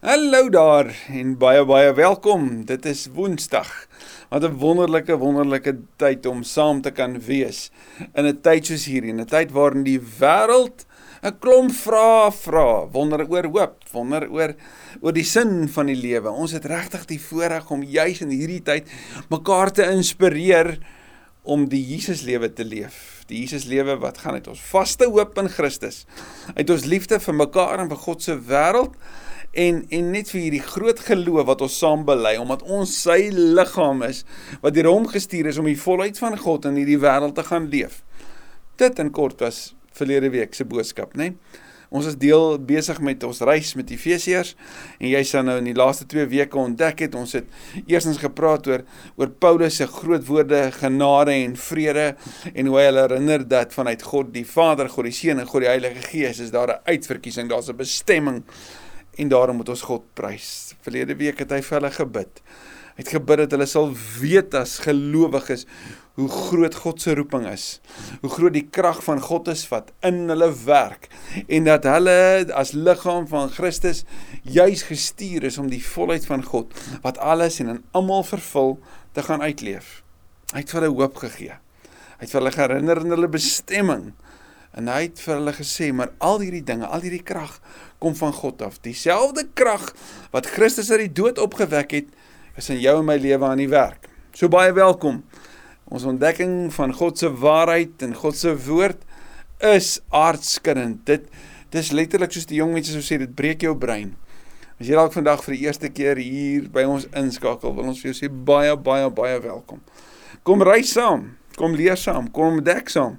Hallo daar en baie baie welkom. Dit is Woensdag. Wat 'n wonderlike wonderlike tyd om saam te kan wees in 'n tyd soos hierdie, 'n tyd waarin die wêreld 'n klomp vrae vra, wonder oor hoop, wonder oor oor die sin van die lewe. Ons het regtig die voorreg om juis in hierdie tyd mekaar te inspireer om die Jesus lewe te leef. Die Jesus lewe wat gaan uit ons vaste hoop in Christus. Uit ons liefde vir mekaar en vir God se wêreld en en net vir hierdie groot geloof wat ons saam bely omdat ons sy liggaam is wat deur hom gestuur is om die volheid van God in hierdie wêreld te gaan leef. Dit in kort was verlede week se boodskap, né? Nee? Ons is deel besig met ons reis met Efesiërs en jy sal nou in die laaste 2 weke ontdek het ons het eersins gepraat oor oor Paulus se groot woorde genade en vrede en hoe hy hulle herinner dat vanuit God die Vader, God die Seun en God die Heilige Gees is daar 'n uitverkiesing, daar's 'n bestemming en daarom moet ons God prys. Verlede week het hy vir hulle gebid. Hy het gebid dat hulle sal weet as gelowiges hoe groot God se roeping is. Hoe groot die krag van God is wat in hulle werk en dat hulle as liggaam van Christus juis gestuur is om die volheid van God wat alles en in almal vervul te gaan uitleef. Hy het vir hulle hoop gegee. Hy het vir hulle herinner aan hulle bestemming. En hy het vir hulle gesê, maar al hierdie dinge, al hierdie krag kom van God af. Dieselfde krag wat Christus uit die dood opgewek het, is in jou en my lewe aan die werk. So baie welkom. Ons ontdekking van God se waarheid en God se woord is aardskuddend. Dit dis letterlik soos die jong mense sou sê, dit breek jou brein. As jy dalk vandag vir die eerste keer hier by ons inskakel, wil ons vir jou sê baie baie baie welkom. Kom reis saam, kom leer saam, kom ontdek saam.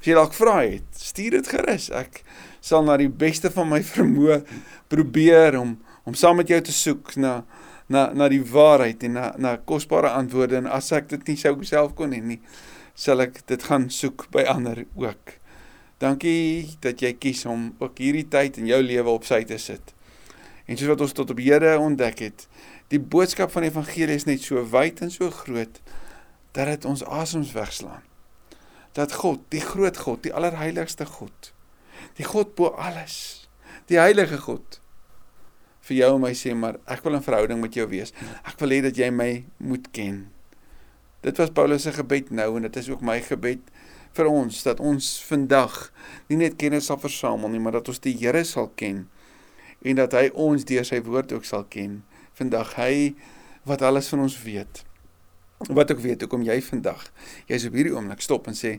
As jy dalk vra het, stuur dit gerus. Ek sal na die beste van my vermoë probeer om om saam met jou te soek na na na die waarheid en na na kosbare antwoorde en as ek dit nie sou self kon hê nie, sal ek dit gaan soek by ander ook. Dankie dat jy kies om ook hierdie tyd in jou lewe op sy te sit. En soos wat ons tot op hede ontdek het, die boodskap van die evangelie is net so wyd en so groot dat dit ons asems wegslaan dat God, die groot God, die allerheiligste God, die God bo alles, die heilige God vir jou en my sê maar ek wil 'n verhouding met jou wees. Ek wil hê dat jy my moet ken. Dit was Paulus se gebed nou en dit is ook my gebed vir ons dat ons vandag nie net kennis sal versamel nie, maar dat ons die Here sal ken en dat hy ons deur sy woord ook sal ken. Vandag hy wat alles van ons weet wat ek weet hoekom jy vandag jy's op hierdie oomblik stop en sê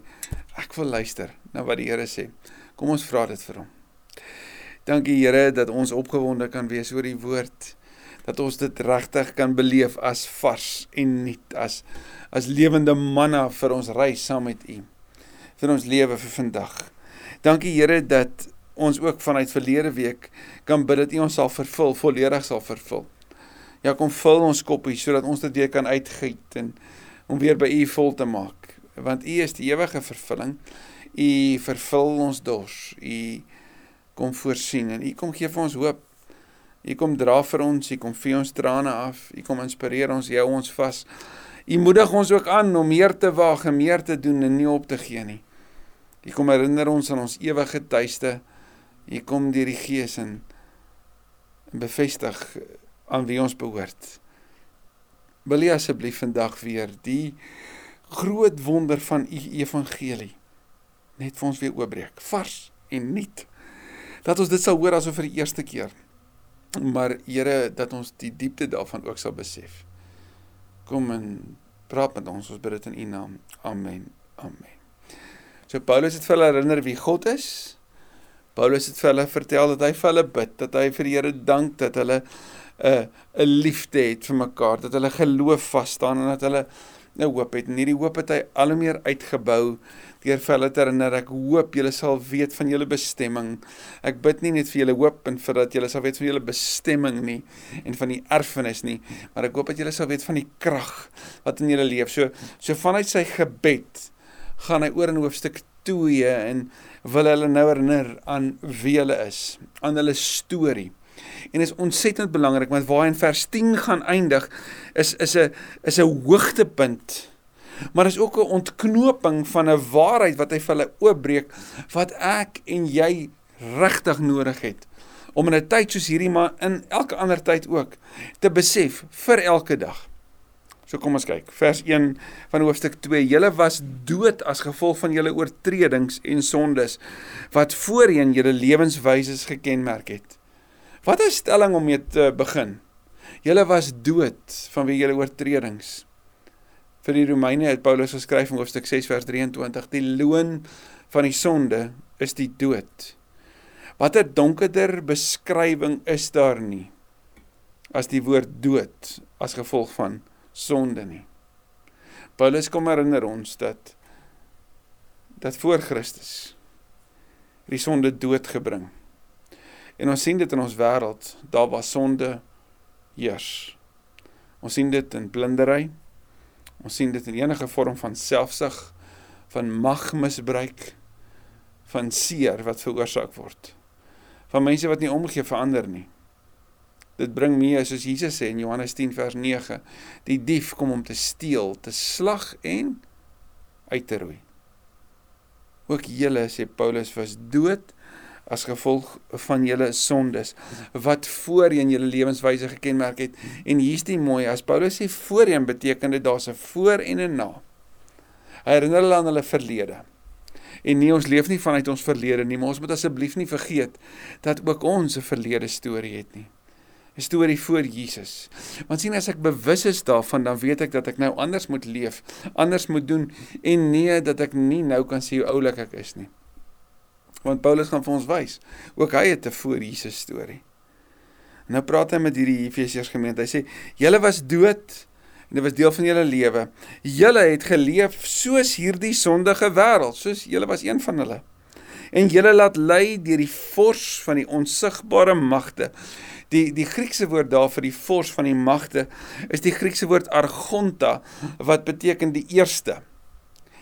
ek wil luister na wat die Here sê. Kom ons vra dit vir hom. Dankie Here dat ons opgewonde kan wees oor die woord. Dat ons dit regtig kan beleef as vars en nuut as as lewende manna vir ons reis saam met U. vir ons lewe vir vandag. Dankie Here dat ons ook vanuit verlede week kan bid dat U ons sal vervul, volledig sal vervul. Ja, kom vul ons koppie sodat ons dit weer kan uitgiet en om weer by U vol te maak. Want U is die ewige vervulling. U vervul ons dors. U kom voorsien en U kom gee vir ons hoop. U kom dra vir ons, U kom vee ons trane af. U kom inspireer ons, hou ons vas. U moedig ons ook aan om meer te waag en meer te doen en nie op te gee nie. U kom herinner ons aan ons ewige tuiste. U kom deur die Gees en bevestig aan wie ons behoort. Wil jy asseblief vandag weer die groot wonder van u evangelie net vir ons weer oopbreek, vars en nuut. Dat ons dit sal hoor asof vir die eerste keer. Maar Here, dat ons die diepte daarvan ook sal besef. Kom en praat met ons, ons bid dit in u naam. Amen. Amen. So Paulus het vir hulle herinner wie God is. Paulus het vir hulle vertel dat hy vir hulle bid, dat hy vir die Here dank dat hulle 'n 'n liefde het vir mekaar, dat hulle geloof vas staan en dat hulle 'n hoop het. En hierdie hoop het hy al hoe meer uitgebou deur vir hulle te herinner ek hoop julle sal weet van julle bestemming. Ek bid nie net vir julle hoop en vir dat julle sal weet van julle bestemming nie en van die erfenis nie, maar ek hoop dat julle sal weet van die krag wat in julle leef. So so vanuit sy gebed gaan hy oor in hoofstuk 2 en wil hulle nou herinner aan wie hulle is, aan hulle storie en is ontsettend belangrik want waar in vers 10 gaan eindig is is 'n is 'n hoogtepunt. Maar is ook 'n ontknoping van 'n waarheid wat hy vir hulle oopbreek wat ek en jy regtig nodig het om in 'n tyd soos hierdie maar in elke ander tyd ook te besef vir elke dag. So kom ons kyk. Vers 1 van hoofstuk 2. Julle was dood as gevolg van julle oortredings en sondes wat voorheen julle lewenswyses gekenmerk het. Wat 'n stelling om mee te begin. Julle was dood vanweë julle oortredings. Vir die Romeine het Paulus geskryf in hoofstuk 6 vers 23: Die loon van die sonde is die dood. Watter donkerder beskrywing is daar nie as die woord dood as gevolg van sonde nie. Paulus kom herinner ons dat dat voor Christus die sonde dood gebring. En ons sien dit in ons wêreld, daar was sonde heers. Ons sien dit in blindery. Ons sien dit in enige vorm van selfsug, van magmisbruik, van seer wat veroorsaak word van mense wat nie omgee vir ander nie. Dit bring mee soos Jesus sê in Johannes 10 vers 9, die dief kom om te steel, te slag en uit te roei. Ook julle sê Paulus was dood as gevolg van julle sondes wat voorheen julle lewenswyse gekenmerk het en hier's die mooi as Paulus sê voorheen beteken dit daar's 'n voor en 'n na. Hy herinner hulle aan hulle verlede. En nie ons leef nie vanuit ons verlede nie, maar ons moet asseblief nie vergeet dat ook ons 'n verlede storie het nie. 'n Storie voor Jesus. Want sien as ek bewus is daarvan, dan weet ek dat ek nou anders moet leef, anders moet doen en nee dat ek nie nou kan sê hoe oulik ek is nie. Want Paulus gaan vir ons wys, ook hy het 'n voor Jesus storie. Nou praat hy met hierdie Efesiërs gemeente. Hy sê: "Julle was dood en dit was deel van julle lewe. Julle het geleef soos hierdie sondige wêreld, soos julle was een van hulle. En julle laat lei deur die vors van die onsigbare magte. Die die Griekse woord daar vir die vors van die magte is die Griekse woord argonta wat beteken die eerste.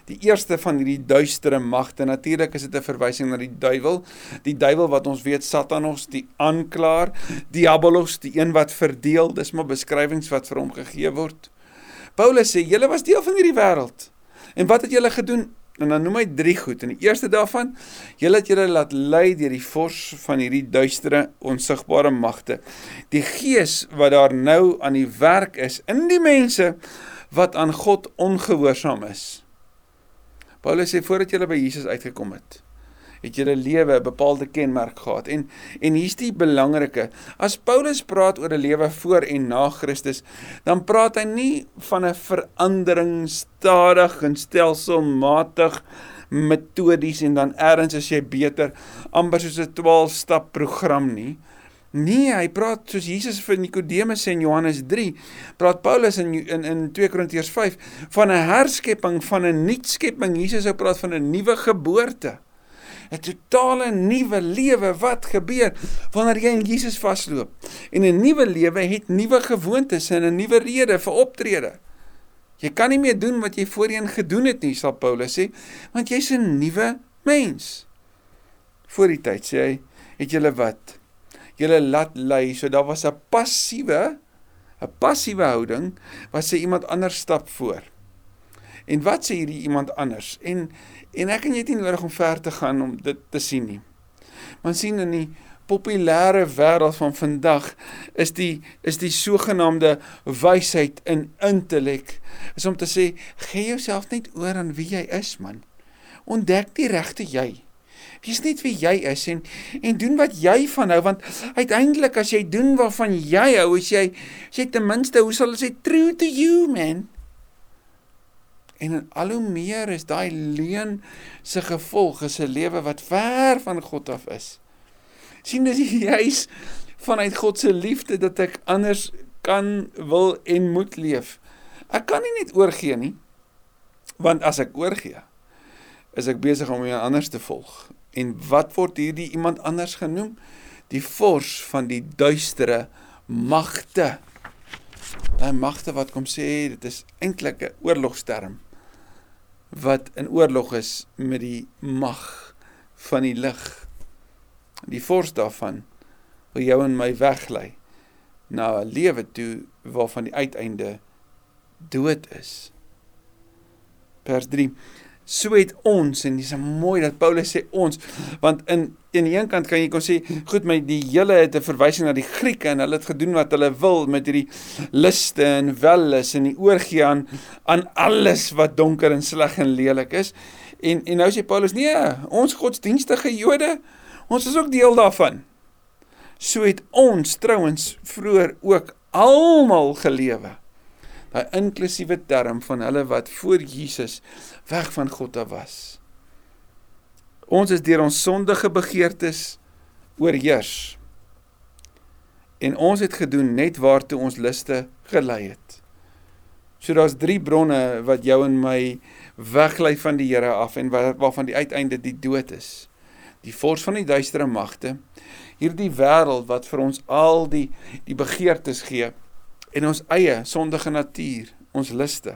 Die eerste van hierdie duistere magte. Natuurlik is dit 'n verwysing na die duiwel. Die duiwel wat ons weet Satanos, die aanklaer, Diabolos, die een wat verdeel. Dis maar beskrywings wat vir hom gegee word. Paulus sê julle was deel van hierdie wêreld. En wat het julle gedoen? En dan noem hy drie goed. En die eerste daarvan, julle het julle laat lei deur die vors van hierdie duistere, onsigbare magte. Die gees wat daar nou aan die werk is in die mense wat aan God ongehoorsaam is. Paulus sê voordat julle by Jesus uitgekom het, het julle lewe 'n bepaalde kenmerk gehad. En en hier's die belangrike. As Paulus praat oor 'n lewe voor en na Christus, dan praat hy nie van 'n verandering stadig en stelselmatig metodies en dan eers as jy beter amper soos 'n 12 stap program nie. Nee, hy praat soos Jesus vir Nikodemus sê in Johannes 3, praat Paulus in in in 2 Korintiërs 5 van 'n herskepping, van 'n nuut skepping. Jesus sou praat van 'n nuwe geboorte. 'n totale nuwe lewe wat gebeur wanneer jy in Jesus vasloop. En 'n nuwe lewe het nuwe gewoontes en 'n nuwe rede vir optrede. Jy kan nie meer doen wat jy voorheen gedoen het nie, sal Paulus sê, want jy's 'n nuwe mens. Voor die tyd sê hy, het julle wat? Julle laat lei, so daar was 'n passiewe 'n passiewe houding wat sê iemand anders stap voor. En wat sê hierdie iemand anders? En En ek en jy het nie nodig om ver te gaan om dit te sien nie. Maar sien in die populêre wêreld van vandag is die is die sogenaamde wysheid in intellek is om te sê gee jouself net oor aan wie jy is man. Ontdek die regte jy. Wees net wie jy is en en doen wat jy van hou want uiteindelik as jy doen waarvan jy hou, as jy as jy ten minste hoe sal ons sê true to you man. En al hoe meer is daai leuen se gevolg is 'n lewe wat ver van God af is. sien dis juis vanuit God se liefde dat ek anders kan wil en moet leef. Ek kan nie net oorgee nie. Want as ek oorgee, is ek besig om iemand anders te volg. En wat word hierdie iemand anders genoem? Die vors van die duistere magte. Daai magte wat kom sê dit is eintlik 'n oorlogsterm wat in oorlog is met die mag van die lig. Die vors daarvan wil jou en my weglei na 'n lewe toe waarvan die uiteinde dood is. Vers 3 so het ons en dis mooi dat Paulus sê ons want in aan die een kant kan jy kon sê goed my die hele het 'n verwysing na die Grieke en hulle het gedoen wat hulle wil met hierdie liste en welles en die oorgie aan aan alles wat donker en sleg en lelik is. En en nou sê Paulus nee ons godsdienstige Jode ons is ook deel daarvan. So het ons trouens vroeër ook almal gelewe daai inklusiewe term van hulle wat voor Jesus weg van God af was. Ons is deur ons sondige begeertes oorheers. En ons het gedoen net waartoe ons liste gelei het. So daar's drie bronne wat jou en my weglei van die Here af en waarvan die uiteinde die dood is. Die forse van die duistere magte, hierdie wêreld wat vir ons al die die begeertes gee en ons eie sondige natuur, ons liste.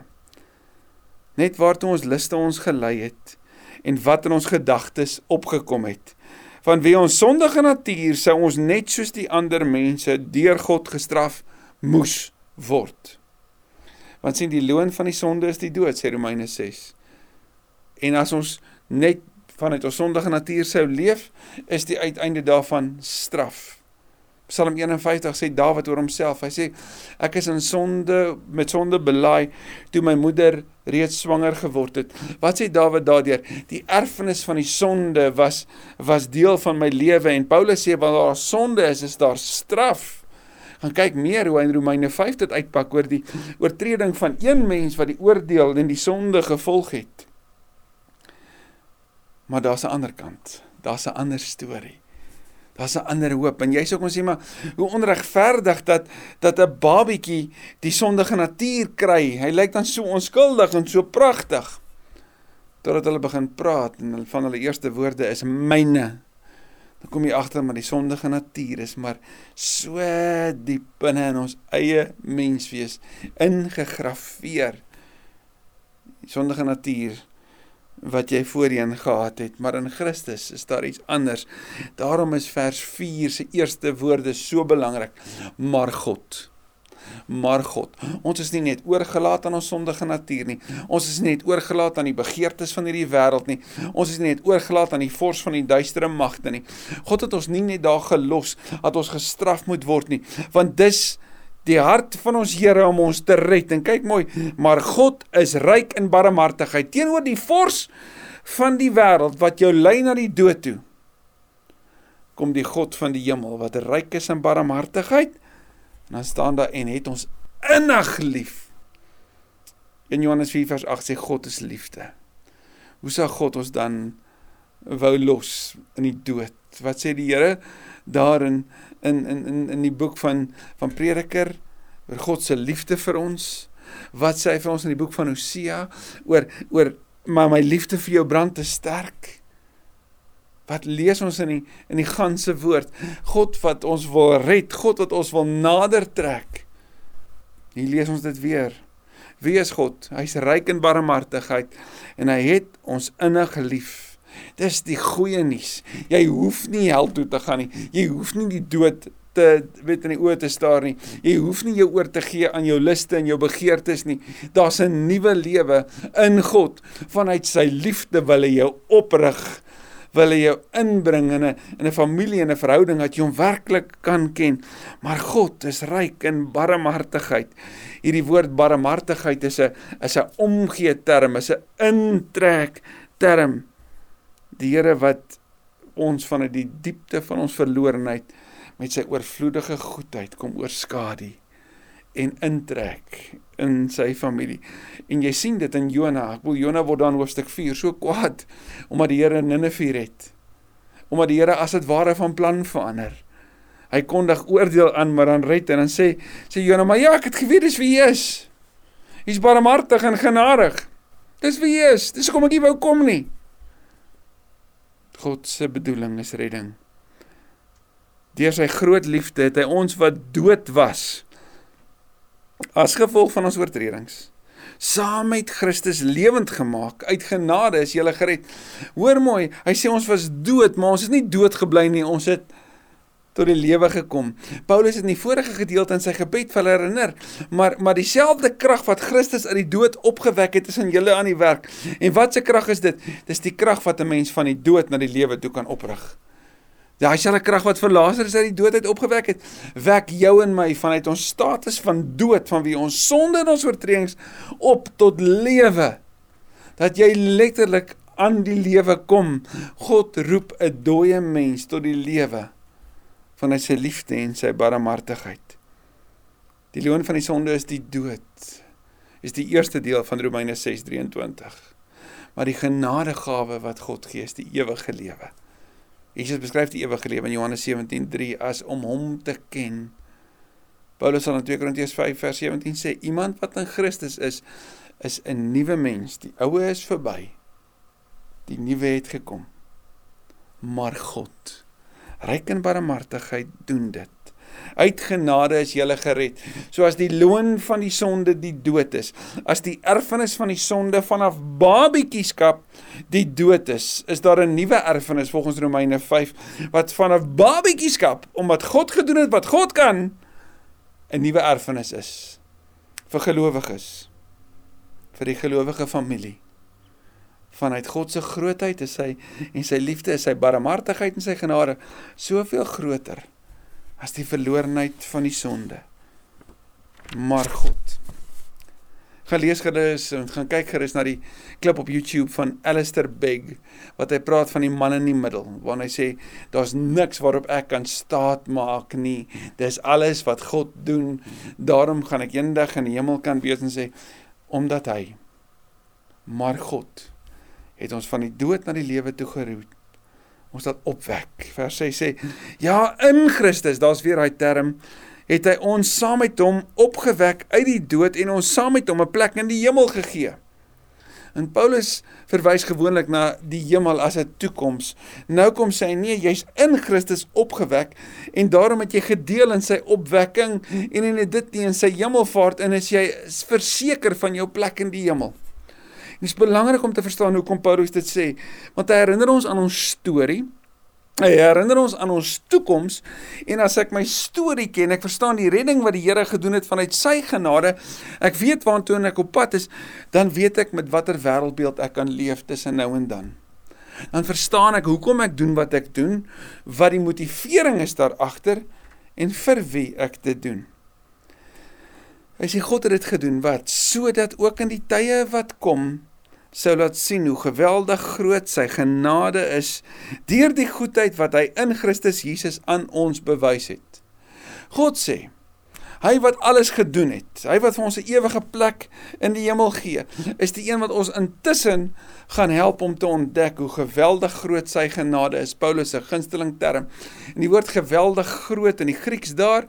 Net waartoe ons liste ons gelei het en wat in ons gedagtes opgekom het. Van wie ons sondige natuur sou ons net soos die ander mense deur God gestraf moes word. Want sien die loon van die sonde is die dood sê Romeine 6. En as ons net vanuit ons sondige natuur sou leef, is die uiteinde daarvan straf. Psalm 51 sê Dawid oor homself. Hy sê ek is in sonde met sonde belaai toe my moeder reeds swanger geword het. Wat sê Dawid daardeur? Die erfenis van die sonde was was deel van my lewe en Paulus sê wanneer daar sonde is, is daar straf. Gaan kyk meer hoe hy in Romeine 5 dit uitpak oor die oortreding van een mens wat die oordeel en die sonde gevolg het. Maar daar's 'n ander kant. Daar's 'n ander storie. Daar's 'n ander hoop en jy sê kom sê maar hoe onregverdig dat dat 'n babietjie die sondige natuur kry. Hy lyk dan so onskuldig en so pragtig. Totdat hulle begin praat en van hulle eerste woorde is myne. Dan kom jy agter maar die sondige natuur is maar so diep binne in ons eie menswees ingegrafieer. Die sondige natuur wat jy voorheen gehad het, maar in Christus is daar iets anders. Daarom is vers 4 se eerste woorde so belangrik. Maar God. Maar God. Ons is nie net oorgelaat aan ons sondige natuur nie. Ons is nie net oorgelaat aan die begeertes van hierdie wêreld nie. Ons is nie net oorgelaat aan die vors van die duistere magte nie. God het ons nie net daar gelos dat ons gestraf moet word nie, want dis die hart van ons Here om ons te red. En kyk mooi, maar God is ryk in barmhartigheid teenoor die vors van die wêreld wat jou lei na die dood toe. Kom die God van die hemel wat ryk is in barmhartigheid. En dan staan daar en het ons innig lief. In Johannes 4 vers 8 sê God is liefde. Hoe sou God ons dan wou los in die dood? Wat sê die Here daarin in in in in die boek van van Prediker oor God se liefde vir ons. Wat sê hy vir ons in die boek van Hosea oor oor maar my liefde vir jou brand te sterk. Wat lees ons in die in die ganse woord? God wat ons wil red, God wat ons wil nader trek. Hier lees ons dit weer. Wie is God? Hy's ryk in barmhartigheid en hy het ons innig lief. Dis die goeie nuus. Jy hoef nie hel toe te gaan nie. Jy hoef nie die dood te weet in die oë te staar nie. Jy hoef nie jou oor te gee aan jou liste en jou begeertes nie. Daar's 'n nuwe lewe in God. Vanuit sy liefde wil hy jou oprig. Wil hy jou inbring in 'n in 'n familie en 'n verhouding dat jy hom werklik kan ken. Maar God is ryk in barmhartigheid. Hierdie woord barmhartigheid is 'n is 'n omgee term, is 'n intrek term die Here wat ons vanuit die diepte van ons verlorenheid met sy oorvloedige goedheid kom oorskadu en intrek in sy familie. En jy sien dit in Jona. Ek wil Jona word dan hoofstuk 4 so kwaad omdat die Here Ninive red. Omdat die Here as dit ware van plan verander. Hy kondig oordeel aan, maar dan red en dan sê sê Jona, "Maar ja, ek het geweet dis wie hy is. Hy's barmhartig en genadig. Dis wie hy is. Dis hoekom ek nie wou kom nie." God se bedoeling is redding. Deur sy groot liefde het hy ons wat dood was as gevolg van ons oortredings saam met Christus lewend gemaak. Uit genade is jy gered. Hoor mooi, hy sê ons was dood, maar ons is nie dood gebly nie. Ons het tot die lewe gekom. Paulus het in die vorige gedeelte in sy gebed vir hulle herinner, maar maar dieselfde krag wat Christus uit die dood opgewek het, is in julle aan die werk. En wat se krag is dit? Dis die krag wat 'n mens van die dood na die lewe toe kan oprig. Daai selfe krag wat vir Lazarus uit die dood uit opgewek het, wek jou en my vanuit ons status van dood, van wie ons sonde en ons oortredings op tot lewe. Dat jy letterlik aan die lewe kom. God roep 'n dooie mens tot die lewe vanuit sy liefde en sy barmhartigheid. Die loon van die sonde is die dood. Is die eerste deel van Romeine 6:23. Maar die genadegawe wat God gee is die ewige lewe. Jesus beskryf die ewige lewe in Johannes 17:3 as om hom te ken. Paulus sal in 2 Korintiërs 5:17 sê iemand wat in Christus is is 'n nuwe mens. Die ou is verby. Die nuwe het gekom. Maar God ryk in barmhartigheid doen dit. Uit genade is jy gered. So as die loon van die sonde die dood is, as die erfenis van die sonde vanaf babietjieskap die dood is, is daar 'n nuwe erfenis volgens Romeine 5 wat vanaf babietjieskap omdat God gedoen het wat God kan 'n nuwe erfenis is vir gelowiges vir die gelowige familie vanuit God se grootheid is sy en sy liefde is sy barmhartigheid en sy genade soveel groter as die verlorenheid van die sonde. Maar God. Gaan lees gerus en gaan kyk gerus na die klip op YouTube van Alistair Begg wat hy praat van die man in die middel waar hy sê daar's niks waarop ek kan staat maak nie. Dis alles wat God doen. Daarom gaan ek eendag in die hemel kan wees en sê omdat hy maar God het ons van die dood na die lewe toe geroep. Ons dat opwek. Vers 6 sê: "Ja, in Christus, daar's weer daai term, het hy ons saam met hom opgewek uit die dood en ons saam met hom 'n plek in die hemel gegee." En Paulus verwys gewoonlik na die hemel as 'n toekoms. Nou kom sy nee, jy's in Christus opgewek en daarom het jy gedeel in sy opwekking en in dit nie in sy hemelvaart en is jy verseker van jou plek in die hemel. Dit is belangrik om te verstaan hoekom Paulus dit sê, want hy herinner ons aan ons storie. Hy herinner ons aan ons toekoms en as ek my storie ken, ek verstaan die redding wat die Here gedoen het vanuit sy genade, ek weet waartoe ek op pad is, dan weet ek met watter wêreldbeeld ek kan leef tussen nou en dan. Dan verstaan ek hoekom ek doen wat ek doen, wat die motivering is daar agter en vir wie ek dit doen. Hy sê God het dit gedoen wat sodat ook in die tye wat kom sou laat sien hoe geweldig groot sy genade is deur die goedheid wat hy in Christus Jesus aan ons bewys het. God sê Hy wat alles gedoen het, hy wat vir ons 'n ewige plek in die hemel gee, is die een wat ons intussen gaan help om te ontdek hoe geweldig groot sy genade is. Paulus se gunsteling term. En die woord geweldig groot in die Grieks daar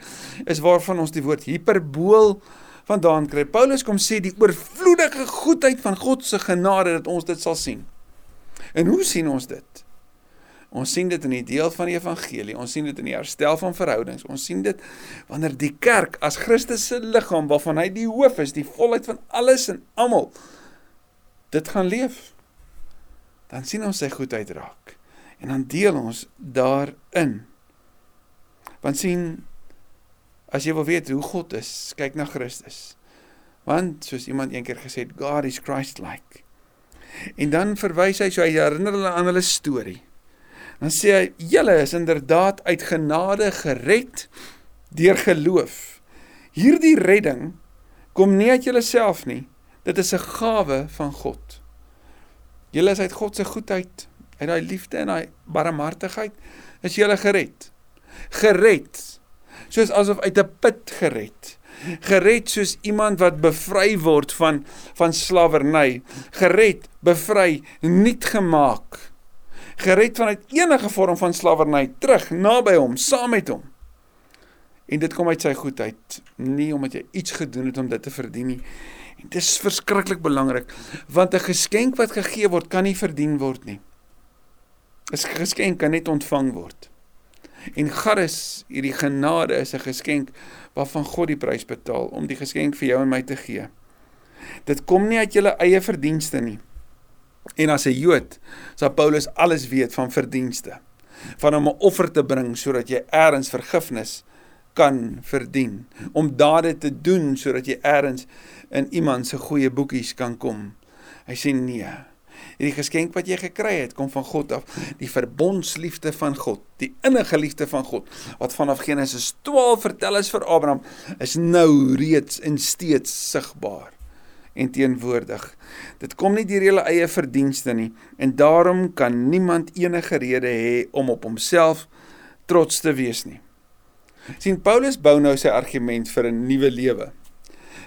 is waarvan ons die woord hiperbool vandaan kry. Paulus kom sê die oorvloedige goedheid van God se genade dat ons dit sal sien. En hoe sien ons dit? Ons sien dit in die deel van die evangelie. Ons sien dit in die herstel van verhoudings. Ons sien dit wanneer die kerk as Christus se liggaam waarvan hy die hoof is, die volheid van alles en almal dit gaan leef. Dan sien ons sy goedheid raak. En dan deel ons daarin. Want sien As jy wil weet hoe God is, kyk na Christus. Want soos iemand eendag gesê het, God is Christ-like. En dan verwys hy so hy herinner hulle aan hulle storie. Dan sê hy: "Julle is inderdaad uit genade gered deur geloof. Hierdie redding kom nie uit julleself nie. Dit is 'n gawe van God. Julle is uit God se goedheid, uit daai liefde en daai barmhartigheid is julle gered. Gered soos asof uit 'n put gered. Gered soos iemand wat bevry word van van slawerny, gered, bevry, nuut gemaak. Gered vanuit enige vorm van slawerny terug naby hom, saam met hom. En dit kom uit sy goedheid, nie omdat jy iets gedoen het om dit te verdien nie. En dit is verskriklik belangrik, want 'n geskenk wat gegee word, kan nie verdien word nie. 'n Geskenk kan net ontvang word. En Charis, hierdie genade is 'n geskenk waarvan God die prys betaal om die geskenk vir jou en my te gee. Dit kom nie uit julle eie verdienste nie. En as 'n Jood, sal Paulus alles weet van verdienste. van om 'n offer te bring sodat jy eers vergifnis kan verdien, om dade te doen sodat jy eers in iemand se goeie boekies kan kom. Hy sê nee. Hierdie geskenk wat jy gekry het, kom van God af, die verbondsliefde van God, die innige liefde van God wat vanaf Genesis 12 vertel is vir Abraham, is nou reeds en steeds sigbaar en teenwoordig. Dit kom nie deur julle eie verdienste nie en daarom kan niemand enige rede hê om op homself trots te wees nie. sien Paulus bou nou sy argument vir 'n nuwe lewe.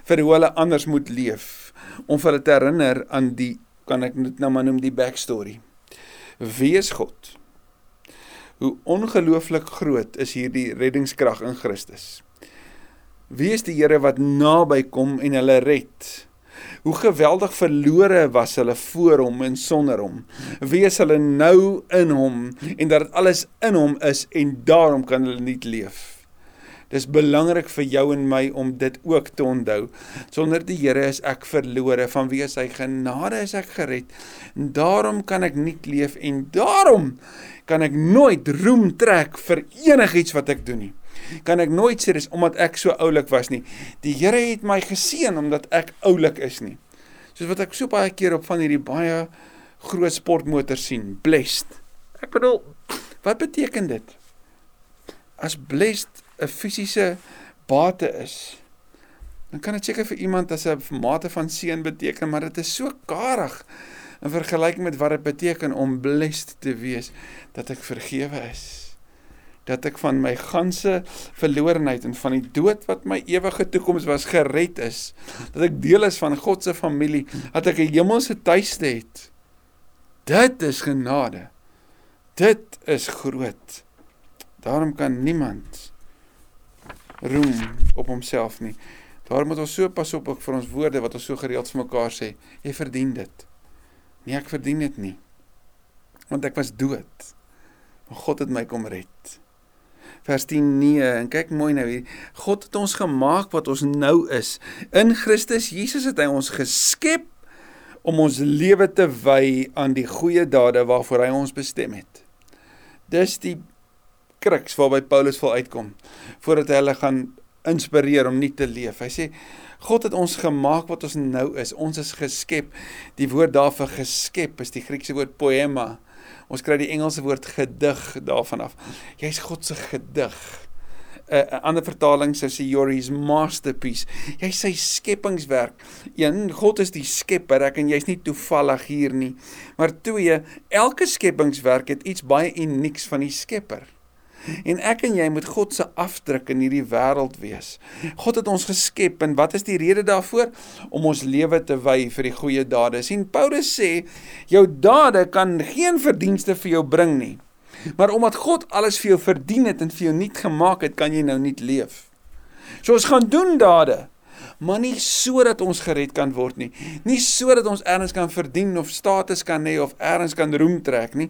vir hoe hulle anders moet leef om hulle te herinner aan die kan ek dit nou maar noem die backstory. Wie is God? Hoe ongelooflik groot is hierdie reddingskrag in Christus? Wie is die Here wat naby kom en hulle red? Hoe geweldig verlore was hulle voor hom en sonder hom. Wees hulle nou in hom en dat alles in hom is en daarom kan hulle nie leef. Dis belangrik vir jou en my om dit ook te onthou. Sonder die Here is ek verlore, vanweë sy genade is ek gered. En daarom kan ek nie leef en daarom kan ek nooit roem trek vir enigiets wat ek doen nie kan ek nooit sê dis omdat ek so oulik was nie. Die Here het my geseën omdat ek oulik is nie. Soos wat ek so baie keer op van hierdie baie groot sportmotors sien, blessed. Ek bedoel, wat beteken dit? As blessed 'n fisiese bate is, dan kan dit seker vir iemand as 'n mate van seën beteken, maar dit is so karig in vergelyking met wat dit beteken om blessed te wees dat ek vergewe is dat ek van my ganse verlorenheid en van die dood wat my ewige toekoms was gered is. Dat ek deel is van God se familie, dat ek 'n hemelse tuiste het. Dit is genade. Dit is groot. Daarom kan niemand roem op homself nie. Daarom moet ons so pas op ook vir ons woorde wat ons so gereeld vir mekaar sê. Jy verdien dit. Nee, ek verdien dit nie. Want ek was dood. Maar God het my kom red vers 10 nee en kyk mooi nou hier. God het ons gemaak wat ons nou is. In Christus Jesus het hy ons geskep om ons lewe te wy aan die goeie dade waarvoor hy ons bestem het. Dis die kruks waarby Paulus wil uitkom voordat hy hulle gaan inspireer om nie te leef. Hy sê God het ons gemaak wat ons nou is. Ons is geskep. Die woord daarvoor geskep is die Griekse woord poema Ons kry die Engelse woord gedig daarvan af. Jy's God se gedig. 'n uh, 'n ander vertaling sou sê you're his masterpiece. Jy sy skepingswerk. Een God is die skepper, ek en jy's nie toevallig hier nie. Maar twee, elke skepingswerk het iets baie unieks van die skepper. En ek en jy moet God se afdruk in hierdie wêreld wees. God het ons geskep en wat is die rede daarvoor? Om ons lewe te wy vir die goeie dade. sien Paulus sê jou dade kan geen verdienste vir jou bring nie. Maar omdat God alles vir jou verdien het en vir jou nuut gemaak het, kan jy nou nuut leef. So ons gaan doen dade maar nie sodat ons gered kan word nie. Nie sodat ons erns kan verdien of status kan hê of erns kan roem trek nie.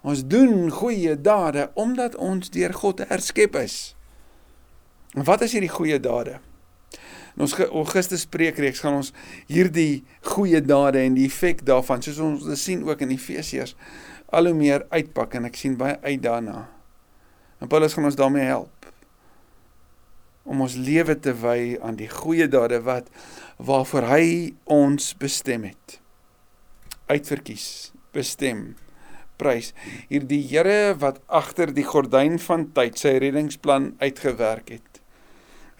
Ons doen goeie dade omdat ons deur God herskep is. En wat is hierdie goeie dade? In ons Augustus preekreeks gaan ons hierdie goeie dade en die effek daarvan, soos ons dit sien ook in Efesiërs, al hoe meer uitpak en ek sien baie uit daarna. En Paulus gaan ons daarmee help om ons lewe te wy aan die goeie dade wat waarvoor hy ons bestem het. Uitverkies, bestem, prys. Hierdie Here wat agter die gordyn van tyd sy reddingsplan uitgewerk het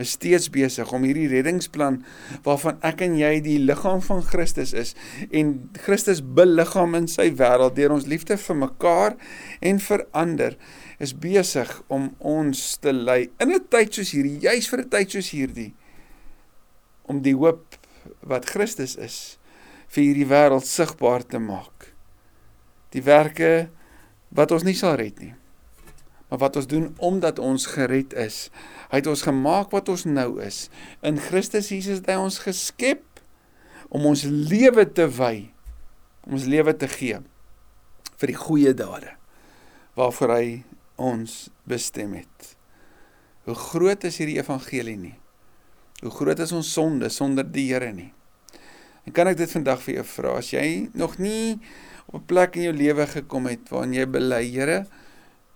is steeds besig om hierdie reddingsplan waarvan ek en jy die liggaam van Christus is en Christus beliggaam in sy wêreld deur ons liefde vir mekaar en vir ander is besig om ons te lei in 'n tyd soos hierdie, juis vir 'n tyd soos hierdie om die hoop wat Christus is vir hierdie wêreld sigbaar te maak. Die werke wat ons nie sal red nie, maar wat ons doen omdat ons gered is. Hy het ons gemaak wat ons nou is. In Christus Jesus het hy ons geskep om ons lewe te wy, om ons lewe te gee vir die goeie dade waarvoor hy ons bestem het. Hoe groot is hierdie evangelie nie? Hoe groot is ons sonde sonder die Here nie? En kan ek dit vandag vir jou vra as jy nog nie op 'n plek in jou lewe gekom het waarin jy bely, Here,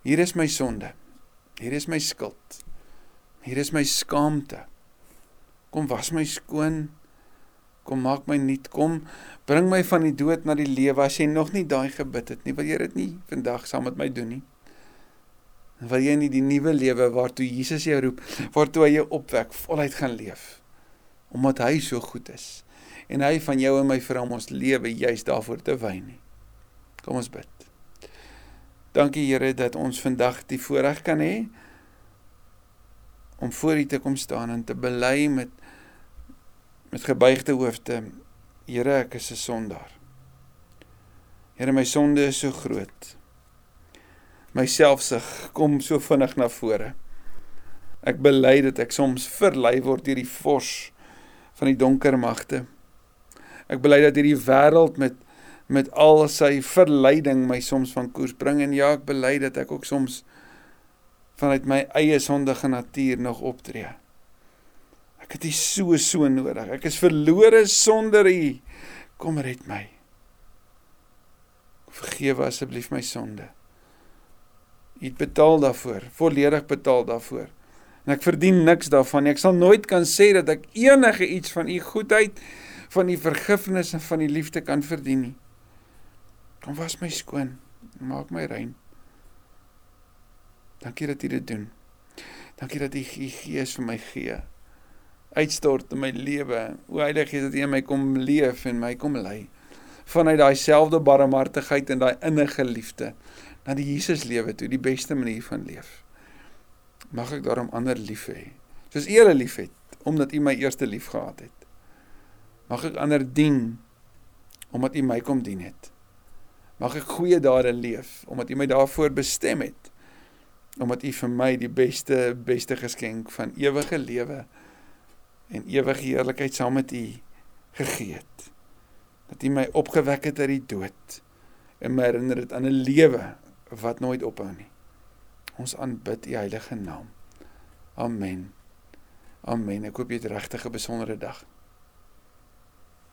Hier is my sonde. Hier is my skuld. Hier is my skaamte. Kom was my skoon. Kom maak my nuut. Kom bring my van die dood na die lewe. As jy nog nie daai gebid het nie, wil jy dit nie vandag saam met my doen nie? Wil jy nie die nuwe lewe waartoe Jesus jou roep, waartoe hy jou opwek, voluit gaan leef? Omdat hy so goed is en hy van jou en my vir hom ons lewe juis daarvoor te wy nie. Kom ons bid. Dankie Here dat ons vandag die voorreg kan hê om voor U te kom staan en te bely met met gebuigde hoofde. Here, ek is 'n sondaar. Here, my sonde is so groot. My selfsug kom so vinnig na vore. Ek bely dat ek soms verlei word deur die vors van die donker magte. Ek bely dat hierdie wêreld met met al sy verleiding my soms van koers bring en ja, ek bely dat ek ook soms vanuit my eie sondige natuur nog optree. Ek het U so so nodig. Ek is verlore sonder U. Kom red my. Vergewe asseblief my sonde. U het betaal daarvoor, volledig betaal daarvoor. En ek verdien niks daarvan nie. Ek sal nooit kan sê dat ek enige iets van U goedheid, van U vergifnis en van U liefde kan verdien nie. Kom was my skoon. Maak my rein. Dankie dat U dit doen. Dankie dat U U Gees vir my gee. Uitstort in my lewe. O Heilige Gees dat U in my kom leef en my kom lei. Vanuit daai selfde barmhartigheid en daai innige liefde na die Jesus lewe toe, die beste manier van leef. Mag ek daarom ander lief hê. Soos U hulle liefhet omdat U my eerste lief gehad het. Mag ek ander dien omdat U my kom dien het. Mag ek goeie dade leef omdat U my daarvoor bestem het omdat U vir my die beste beste geskenk van ewige lewe en ewige heerlikheid saam met U gegee het. Dat U my opgewek het uit die dood en my herinner dit aan 'n lewe wat nooit ophou nie. Ons aanbid U heilige naam. Amen. Amen. Ek hoop jy het regtig 'n besondere dag.